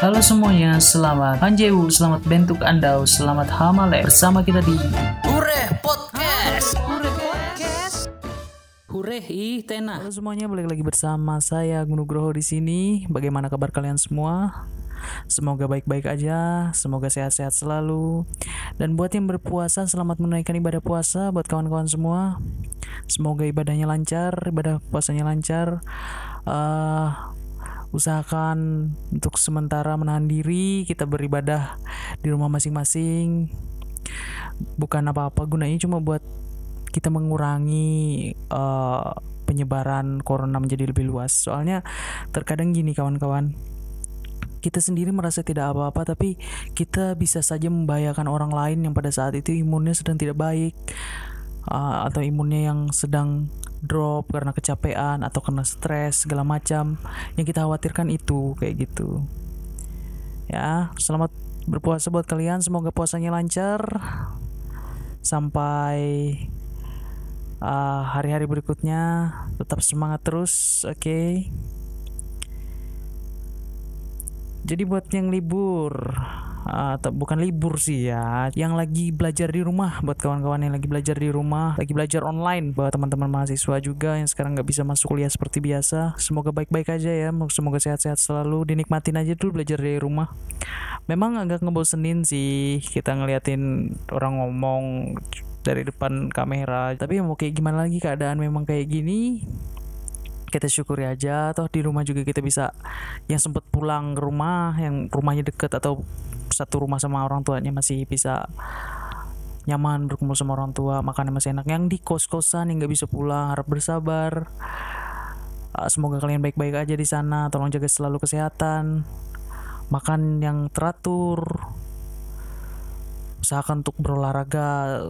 Halo semuanya, selamat Hanjewu, selamat bentuk Anda, selamat Hamale bersama kita di Hure Podcast. Hure Podcast. Hure ih tena. Halo semuanya, balik lagi bersama saya Agung Nugroho di sini. Bagaimana kabar kalian semua? Semoga baik-baik aja, semoga sehat-sehat selalu. Dan buat yang berpuasa, selamat menunaikan ibadah puasa buat kawan-kawan semua. Semoga ibadahnya lancar, ibadah puasanya lancar. Uh, usahakan untuk sementara menahan diri kita beribadah di rumah masing-masing. Bukan apa-apa gunanya cuma buat kita mengurangi uh, penyebaran corona menjadi lebih luas. Soalnya terkadang gini kawan-kawan kita sendiri merasa tidak apa-apa tapi kita bisa saja membahayakan orang lain yang pada saat itu imunnya sedang tidak baik uh, atau imunnya yang sedang drop karena kecapean atau karena stres segala macam. Yang kita khawatirkan itu kayak gitu. Ya selamat berpuasa buat kalian. Semoga puasanya lancar. Sampai uh, hari-hari berikutnya tetap semangat terus oke? Okay? jadi buat yang libur atau bukan libur sih ya yang lagi belajar di rumah buat kawan-kawan yang lagi belajar di rumah lagi belajar online buat teman-teman mahasiswa juga yang sekarang nggak bisa masuk kuliah seperti biasa. Semoga baik-baik aja ya semoga sehat-sehat selalu dinikmatin aja dulu belajar dari rumah. Memang agak ngebosenin sih kita ngeliatin orang ngomong dari depan kamera tapi mau kayak gimana lagi keadaan memang kayak gini kita syukuri aja. Toh di rumah juga kita bisa yang sempat pulang ke rumah yang rumahnya deket atau satu rumah sama orang tuanya masih bisa nyaman berkumpul sama orang tua makannya masih enak. Yang di kos kosan yang nggak bisa pulang harap bersabar. Uh, semoga kalian baik-baik aja di sana tolong jaga selalu kesehatan. Makan yang teratur. Usahakan untuk berolahraga.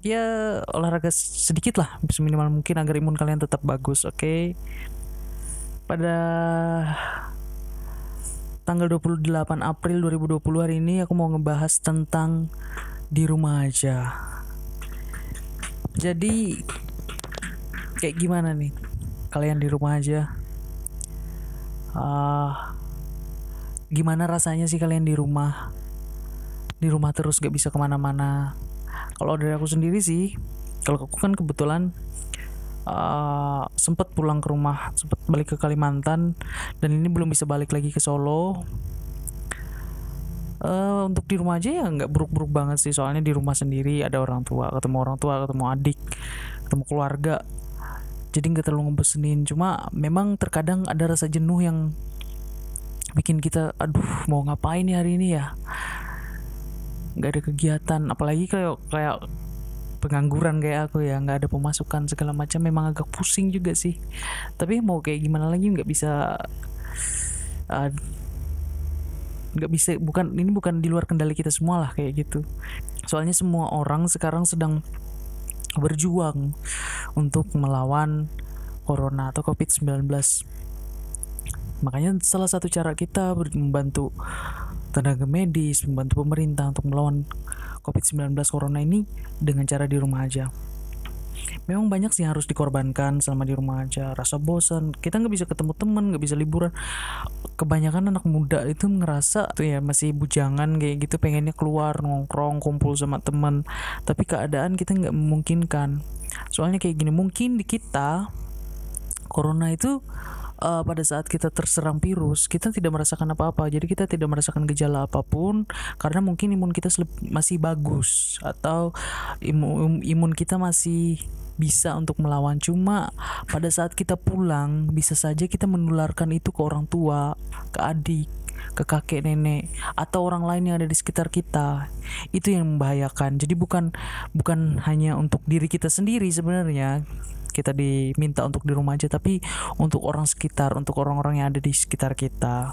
Ya olahraga sedikit lah seminimal mungkin agar imun kalian tetap bagus oke? Okay? pada tanggal 28 April 2020 hari ini aku mau ngebahas tentang di rumah aja. Jadi kayak gimana nih? Kalian di rumah aja. Uh, gimana rasanya sih kalian di rumah? Di rumah terus gak bisa ke mana-mana. Kalau dari aku sendiri sih kalau aku kan kebetulan uh, sempat pulang ke rumah sempat balik ke Kalimantan dan ini belum bisa balik lagi ke Solo. Uh, untuk di rumah aja ya nggak buruk-buruk banget sih soalnya di rumah sendiri ada orang tua ketemu orang tua ketemu adik ketemu keluarga. Jadi nggak terlalu ngebosenin cuma memang terkadang ada rasa jenuh yang bikin kita aduh mau ngapain nih hari ini ya? Nggak ada kegiatan apalagi kayak kayak pengangguran kayak aku ya nggak ada pemasukan segala macam memang agak pusing juga sih. Tapi mau kayak gimana lagi nggak bisa uh, nggak bisa bukan ini bukan di luar kendali kita semua lah kayak gitu. Soalnya semua orang sekarang sedang berjuang untuk melawan corona atau covid-19 makanya salah satu cara kita membantu tenaga medis, membantu pemerintah untuk melawan COVID-19 corona ini dengan cara di rumah aja. Memang banyak sih yang harus dikorbankan selama di rumah aja. Rasa bosan, kita nggak bisa ketemu teman, nggak bisa liburan. Kebanyakan anak muda itu ngerasa tuh ya masih bujangan kayak gitu, pengennya keluar nongkrong, kumpul sama teman. Tapi keadaan kita nggak memungkinkan. Soalnya kayak gini, mungkin di kita corona itu uh, pada saat kita terserang virus kita tidak merasakan apa-apa. Jadi kita tidak merasakan gejala apa pun karena mungkin imun kita masih bagus atau imun imun kita masih bisa untuk melawan. Cuma pada saat kita pulang bisa saja kita menularkan itu ke orang tua ke adik ke kakek nenek atau orang lain yang ada di sekitar kita. Itu yang membahayakan. Jadi bukan bukan hanya untuk diri kita sendiri sebenarnya kita diminta untuk di rumah aja tapi untuk orang sekitar untuk orang-orang yang ada di sekitar kita.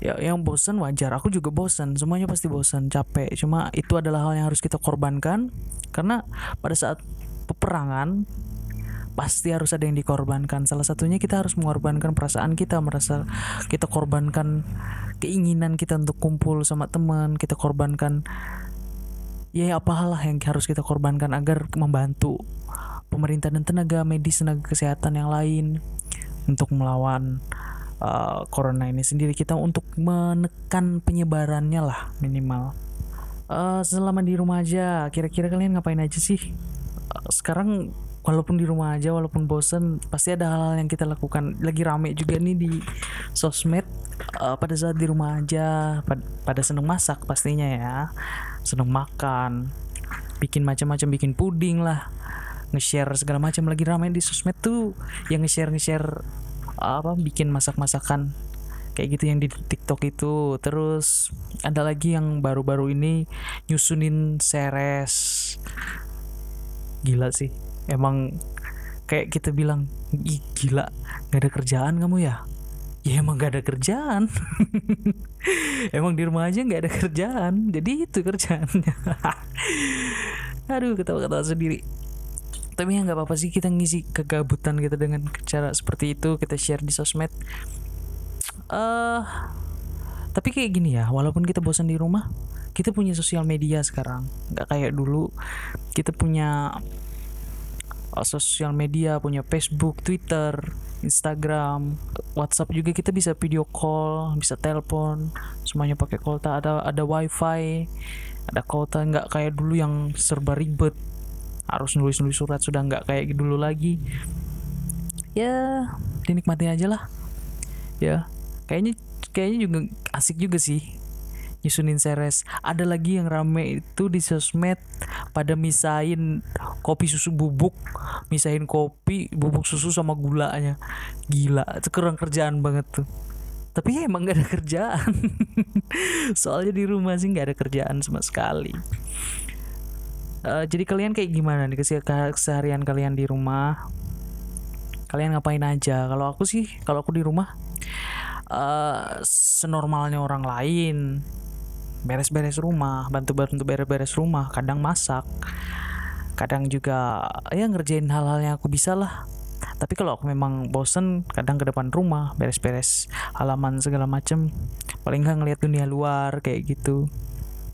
Ya yang bosan wajar. Aku juga bosan semuanya pasti bosan capek. Cuma itu adalah hal yang harus kita korbankan. Karena pada saat peperangan pasti harus ada yang dikorbankan. Salah satunya kita harus mengorbankan perasaan kita merasa kita korbankan keinginan kita untuk kumpul sama teman kita korbankan ya apalah yang harus kita korbankan agar membantu pemerintah dan tenaga medis tenaga kesehatan yang lain untuk melawan uh, corona ini sendiri. Kita untuk menekan penyebarannya lah minimal. Uh, selama di rumah aja kira-kira kalian ngapain aja sih? Uh, sekarang walaupun di rumah aja walaupun bosen pasti ada hal-hal yang kita lakukan. Lagi rame juga nih di sosmed uh, pada saat di rumah aja pada, pada seneng masak pastinya ya seneng makan bikin macam-macam bikin puding lah. Nge-share segala macam lagi rame di sosmed tuh. Yang nge-share nge-share apa bikin masak-masakan kayak gitu yang di TikTok itu. Terus ada lagi yang baru-baru ini nyusunin seres. Gila sih. Emang kayak kita bilang gila gak ada kerjaan kamu ya ya emang gak ada kerjaan. Emang di rumah aja gak ada kerjaan. Jadi itu kerjaannya. Aduh ketawa-ketawa sendiri. Tapi ya nggak apa-apa sih kita ngisi kegabutan kita dengan cara seperti itu. Kita share di sosmed. Eh uh, tapi kayak gini ya walaupun kita bosan di rumah kita punya sosial media sekarang. Nggak kayak dulu. Kita punya sosial media punya Facebook Twitter Instagram WhatsApp juga kita bisa video call bisa telepon semuanya pakai kuota. Ada ada wifi ada kuota. Nggak kayak dulu yang serba ribet. Harus nulis-nulis surat sudah nggak kayak dulu lagi. Ya dinikmati aja lah. Ya kayaknya kayaknya juga asik juga sih nyusunin seres. Ada lagi yang rame itu di sosmed pada misain kopi susu bubuk misain kopi bubuk susu sama gulanya. Gila itu kurang kerjaan banget tuh. Tapi ya emang gak ada kerjaan. Soalnya di rumah sih gak ada kerjaan sama sekali. Uh, jadi kalian kayak gimana nih keseharian kalian di rumah? Kalian ngapain aja? Kalau aku sih kalau aku di rumah uh, senormalnya orang lain beres-beres rumah bantu-bantu beres-beres rumah kadang masak kadang juga ya ngerjain hal-hal yang aku bisa lah. Tapi kalau aku memang bosen kadang ke depan rumah beres-beres halaman segala macem paling nggak ngeliat dunia luar kayak gitu.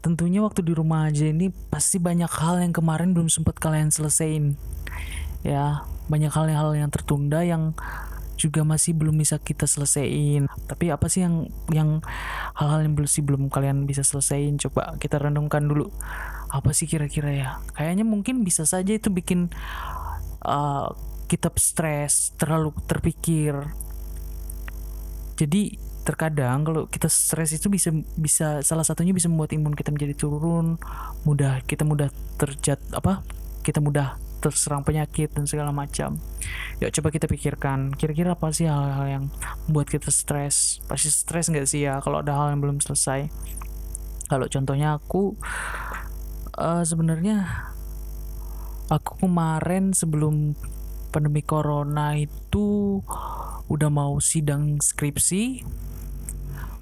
Tentunya waktu di rumah aja ini pasti banyak hal yang kemarin belum sempat kalian selesaiin ya banyak hal-hal yang tertunda yang juga masih belum bisa kita selesaiin. Tapi apa sih yang yang hal-hal yang belum sih belum kalian bisa selesaiin? Coba kita renungkan dulu. Apa sih kira-kira ya? Kayaknya mungkin bisa saja itu bikin uh, kita stres terlalu terpikir. Jadi terkadang kalau kita stres itu bisa bisa salah satunya bisa membuat imun kita menjadi turun mudah kita mudah terjat apa? Kita mudah terserang penyakit dan segala macam. Yuk coba kita pikirkan, kira-kira apa sih hal-hal yang membuat kita stres? Pasti stres nggak sih ya kalau ada hal yang belum selesai? Kalau contohnya aku uh, sebenarnya aku kemarin sebelum pandemi corona itu udah mau sidang skripsi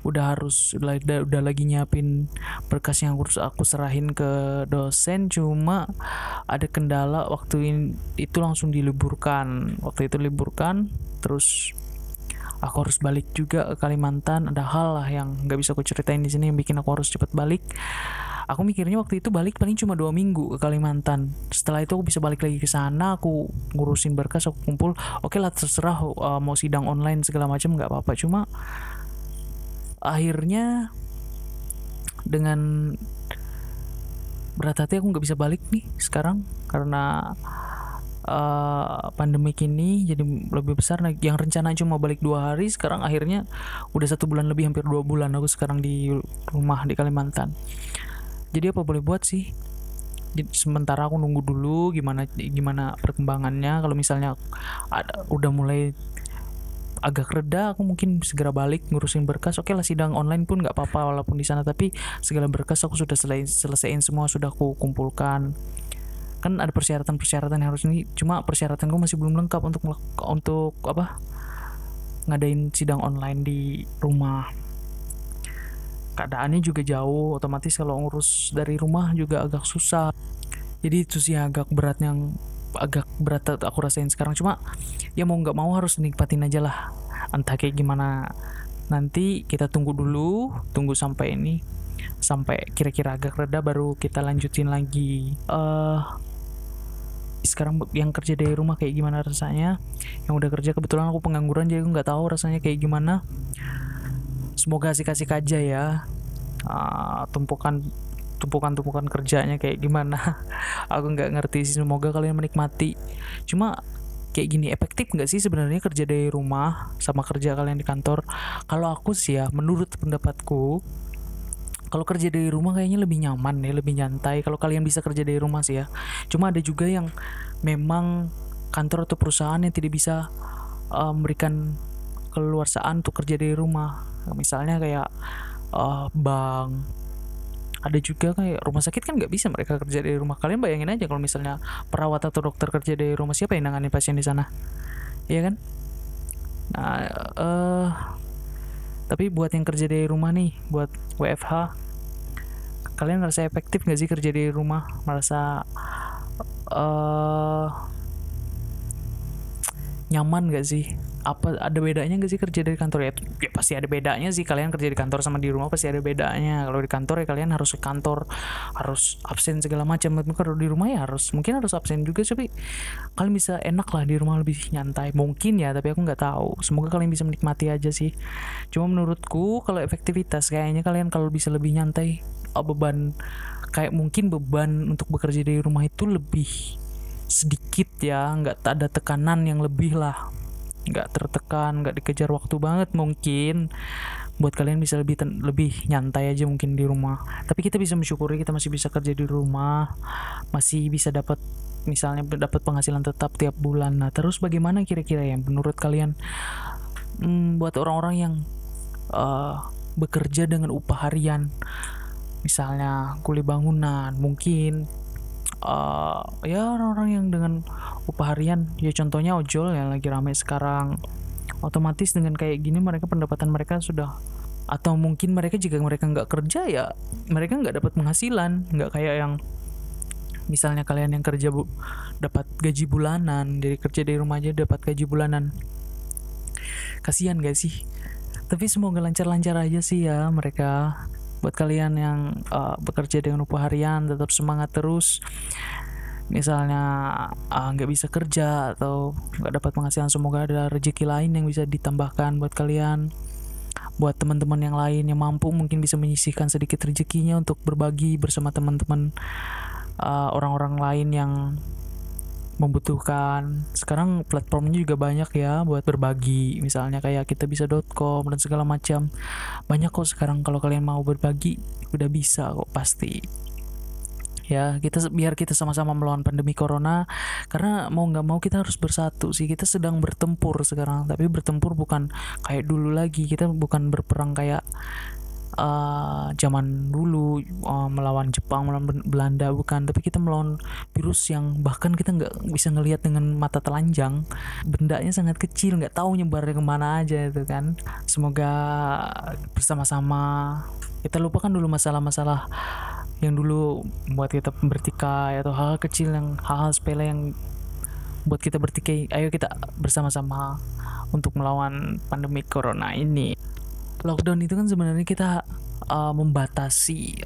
udah harus udah, udah lagi nyiapin berkas yang harus aku serahin ke dosen. Cuma ada kendala waktu ini, itu langsung diliburkan. Waktu itu liburkan terus aku harus balik juga ke Kalimantan. Ada hal lah yang nggak bisa aku ceritain di sini yang bikin aku harus cepet balik. Aku mikirnya waktu itu balik paling cuma dua minggu ke Kalimantan. Setelah itu aku bisa balik lagi ke sana aku ngurusin berkas aku kumpul. Oke okay lah terserah uh, mau sidang online segala macam nggak apa-apa. Cuma akhirnya dengan berat hati aku nggak bisa balik nih sekarang. Karena uh, pandemi ini jadi lebih besar nah yang rencana cuma balik dua hari sekarang akhirnya udah satu bulan lebih hampir dua bulan aku sekarang di rumah di Kalimantan. Jadi apa boleh buat sih? Sementara aku nunggu dulu gimana gimana perkembangannya. Kalau misalnya ada udah mulai agak reda aku mungkin segera balik ngurusin berkas. Oke lah sidang online pun nggak apa-apa walaupun di sana tapi segala berkas aku sudah selesai selesaiin semua sudah aku kumpulkan. Kan ada persyaratan-persyaratan yang harus ini cuma persyaratanku masih belum lengkap untuk untuk apa ngadain sidang online di rumah. Keadaannya juga jauh otomatis kalau ngurus dari rumah juga agak susah. Jadi itu sih agak berat yang agak berat aku rasain sekarang. Cuma ya mau nggak mau harus nikmatin aja lah. Entah kayak gimana. Nanti kita tunggu dulu tunggu sampai ini sampai kira-kira agak reda baru kita lanjutin lagi. Uh, sekarang yang kerja dari rumah kayak gimana rasanya? Yang udah kerja kebetulan aku pengangguran jadi aku nggak tahu rasanya kayak gimana. Semoga asik-asik aja ya. Uh, tumpukan tumpukan-tumpukan kerjanya kayak gimana. Aku nggak ngerti sih semoga kalian menikmati. Cuma kayak gini efektif nggak sih sebenarnya kerja dari rumah sama kerja kalian di kantor? Kalau aku sih ya menurut pendapatku kalau kerja dari rumah kayaknya lebih nyaman ya lebih nyantai. Kalau kalian bisa kerja dari rumah sih ya. Cuma ada juga yang memang kantor atau perusahaan yang tidak bisa uh, memberikan keluarsaan untuk kerja dari rumah. Misalnya kayak uh, bank ada juga kayak rumah sakit kan nggak bisa mereka kerja dari rumah. Kalian bayangin aja kalau misalnya perawat atau dokter kerja dari rumah siapa yang nangani pasien di sana? Iya kan? Nah uh, tapi buat yang kerja dari rumah nih buat WFH kalian merasa efektif nggak sih kerja dari rumah? Merasa uh, nyaman gak sih apa ada bedanya gak sih kerja dari kantor? Ya, ya pasti ada bedanya sih. Kalian kerja di kantor sama di rumah pasti ada bedanya. Kalau di kantor ya kalian harus ke kantor harus absen segala macam. Tapi kalau di rumah ya harus mungkin harus absen juga tapi kalian bisa enak lah di rumah lebih nyantai. Mungkin ya tapi aku nggak tahu. Semoga kalian bisa menikmati aja sih. Cuma menurutku kalau efektivitas kayaknya kalian kalau bisa lebih nyantai uh, beban kayak mungkin beban untuk bekerja dari rumah itu lebih sedikit ya. Nggak ada tekanan yang lebih lah nggak tertekan nggak dikejar waktu banget mungkin. Buat kalian bisa lebih lebih nyantai aja mungkin di rumah. Tapi kita bisa mensyukuri kita masih bisa kerja di rumah masih bisa dapat misalnya dapat penghasilan tetap tiap bulan. Nah terus bagaimana kira-kira ya menurut kalian? Hmm, buat orang-orang yang uh, bekerja dengan upah harian misalnya kuli bangunan mungkin uh, ya orang-orang yang dengan upah harian ya contohnya ojol yang lagi ramai sekarang. Otomatis dengan kayak gini mereka pendapatan mereka sudah atau mungkin mereka jika mereka nggak kerja ya mereka nggak dapat penghasilan. Nggak kayak yang misalnya kalian yang kerja bu dapat gaji bulanan jadi kerja dari rumah aja dapat gaji bulanan. Kasihan gak sih? Tapi semoga lancar-lancar aja sih ya mereka buat kalian yang uh, bekerja dengan upah harian tetap semangat terus. Misalnya uh, nggak uh, bisa kerja atau nggak dapat penghasilan semoga ada rezeki lain yang bisa ditambahkan buat kalian. Buat teman-teman yang lain yang mampu mungkin bisa menyisihkan sedikit rezekinya untuk berbagi bersama teman-teman uh, orang-orang lain yang membutuhkan. Sekarang platformnya juga banyak ya buat berbagi. Misalnya kayak kita bisa.com dan segala macam. Banyak kok sekarang kalau kalian mau berbagi udah bisa kok pasti. Ya kita biar kita sama-sama melawan pandemi corona. Karena mau nggak mau kita harus bersatu sih. Kita sedang bertempur sekarang. Tapi bertempur bukan kayak dulu lagi. Kita bukan berperang kayak uh, zaman dulu uh, melawan Jepang melawan Belanda bukan. Tapi kita melawan virus yang bahkan kita nggak bisa ngelihat dengan mata telanjang. Bendanya sangat kecil nggak tahu nyebarnya ke mana aja itu kan. Semoga bersama-sama. Kita lupakan dulu masalah-masalah yang dulu buat kita bertikai atau hal, -hal kecil yang hal-hal sepele yang buat kita bertikai. Ayo kita bersama-sama untuk melawan pandemi corona ini lockdown itu kan sebenarnya kita uh, membatasi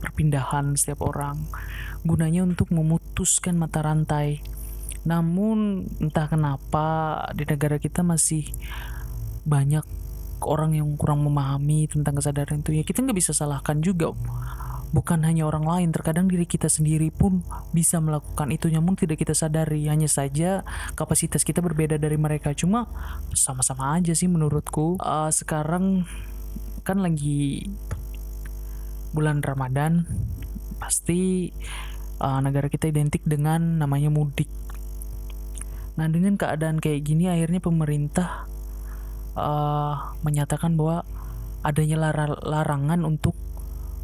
perpindahan setiap orang. Gunanya untuk memutuskan mata rantai. Namun entah kenapa di negara kita masih banyak orang yang kurang memahami tentang kesadaran itu. Ya kita nggak bisa salahkan juga bukan hanya orang lain terkadang diri kita sendiri pun bisa melakukan itu. Namun tidak kita sadari hanya saja kapasitas kita berbeda dari mereka. Cuma sama-sama aja sih menurutku. Uh, sekarang kan lagi bulan Ramadan pasti uh, negara kita identik dengan namanya mudik. Nah dengan keadaan kayak gini akhirnya pemerintah uh, menyatakan bahwa adanya lar larangan untuk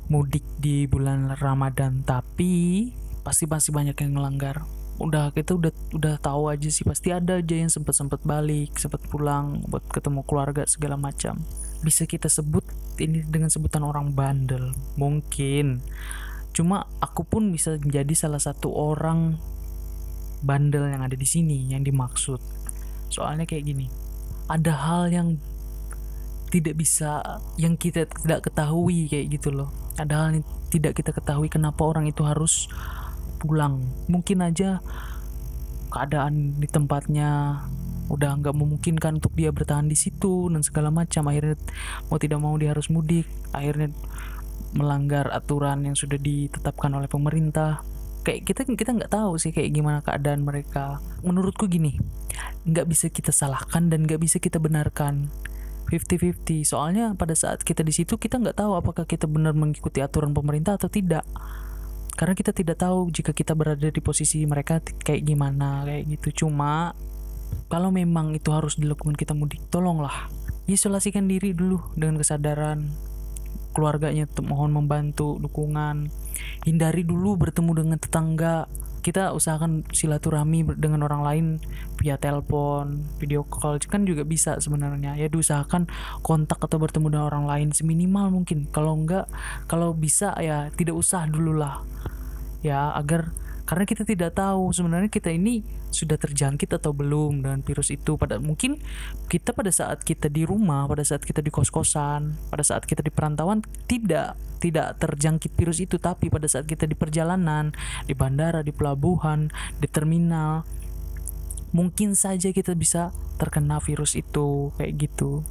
mudik di bulan Ramadan tapi pasti masih banyak yang ngelanggar. Udah kita udah udah tahu aja sih pasti ada aja yang sempet sempet balik sempet pulang buat ketemu keluarga segala macam. Bisa kita sebut ini dengan sebutan orang bandel mungkin. Cuma aku pun bisa menjadi salah satu orang bandel yang ada di sini yang dimaksud. Soalnya kayak gini ada hal yang tidak bisa yang kita tidak ketahui kayak gitu loh. Ada hal yang tidak kita ketahui kenapa orang itu harus pulang. Mungkin aja keadaan di tempatnya udah nggak memungkinkan untuk dia bertahan di situ dan segala macam. Akhirnya mau tidak mau dia harus mudik. Akhirnya melanggar aturan yang sudah ditetapkan oleh pemerintah. Kayak kita kita nggak tahu sih kayak gimana keadaan mereka. Menurutku gini nggak bisa kita salahkan dan nggak bisa kita benarkan 50-50 soalnya pada saat kita di situ kita nggak tahu apakah kita benar mengikuti aturan pemerintah atau tidak. Karena kita tidak tahu jika kita berada di posisi mereka kayak gimana kayak gitu. Cuma kalau memang itu harus dilakukan kita mudik tolonglah. Isolasikan diri dulu dengan kesadaran. Keluarganya mohon membantu dukungan. Hindari dulu bertemu dengan tetangga kita usahakan silaturahmi dengan orang lain via telepon, video call kan juga bisa sebenarnya. Ya diusahakan kontak atau bertemu dengan orang lain seminimal mungkin. Kalau enggak kalau bisa ya tidak usah dulu lah ya agar karena kita tidak tahu sebenarnya kita ini sudah terjangkit atau belum dengan virus itu. Pada mungkin kita pada saat kita di rumah pada saat kita di kos-kosan pada saat kita di perantauan tidak tidak terjangkit virus itu. Tapi pada saat kita di perjalanan di bandara di pelabuhan di terminal mungkin saja kita bisa terkena virus itu kayak gitu.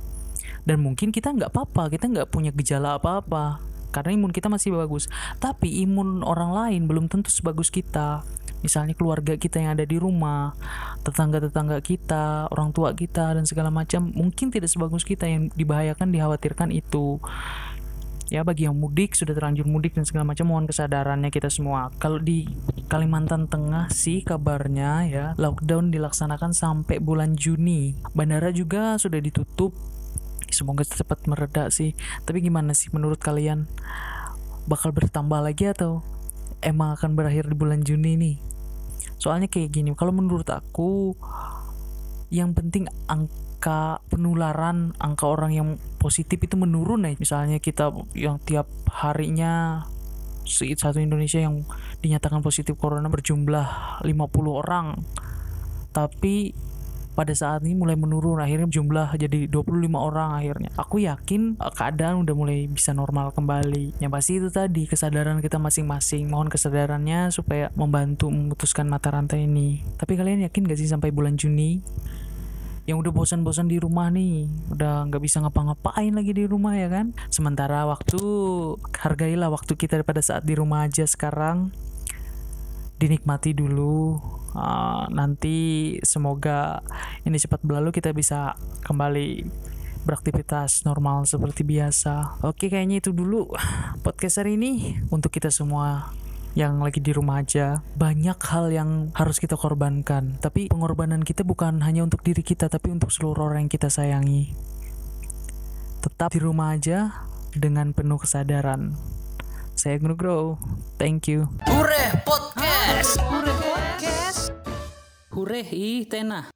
Dan mungkin kita nggak apa-apa kita nggak punya gejala apa-apa karena imun kita masih bagus. Tapi imun orang lain belum tentu sebagus kita. Misalnya keluarga kita yang ada di rumah tetangga-tetangga kita orang tua kita dan segala macam mungkin tidak sebagus kita yang dibahayakan dikhawatirkan itu. Ya bagi yang mudik sudah terlanjur mudik dan segala macam mohon kesadarannya kita semua. Kalau di Kalimantan Tengah sih kabarnya ya lockdown dilaksanakan sampai bulan Juni. Bandara juga sudah ditutup semoga cepat mereda sih. Tapi gimana sih menurut kalian? Bakal bertambah lagi atau emang akan berakhir di bulan Juni nih? Soalnya kayak gini kalau menurut aku yang penting angka penularan angka orang yang positif itu menurun ya. Misalnya kita yang tiap harinya satu Indonesia yang dinyatakan positif corona berjumlah 50 orang. Tapi pada saat ini mulai menurun akhirnya jumlah jadi 25 orang akhirnya. Aku yakin eh, keadaan udah mulai bisa normal kembali. Yang pasti itu tadi kesadaran kita masing-masing. Mohon kesadarannya supaya membantu memutuskan mata rantai ini. Tapi kalian yakin gak sih sampai bulan Juni? Yang udah bosan-bosan di rumah nih udah nggak bisa ngapa-ngapain lagi di rumah ya kan? Sementara waktu hargailah waktu kita pada saat di rumah aja sekarang dinikmati dulu uh, nanti semoga ini cepat berlalu kita bisa kembali beraktivitas normal seperti biasa. Oke, kayaknya itu dulu podcast hari ini untuk kita semua yang lagi di rumah aja. Banyak hal yang harus kita korbankan, tapi pengorbanan kita bukan hanya untuk diri kita, tapi untuk seluruh orang yang kita sayangi. Tetap di rumah aja dengan penuh kesadaran. Saya Grow. Thank you. Hure Podcast. Hure Podcast. Hure ih tenah.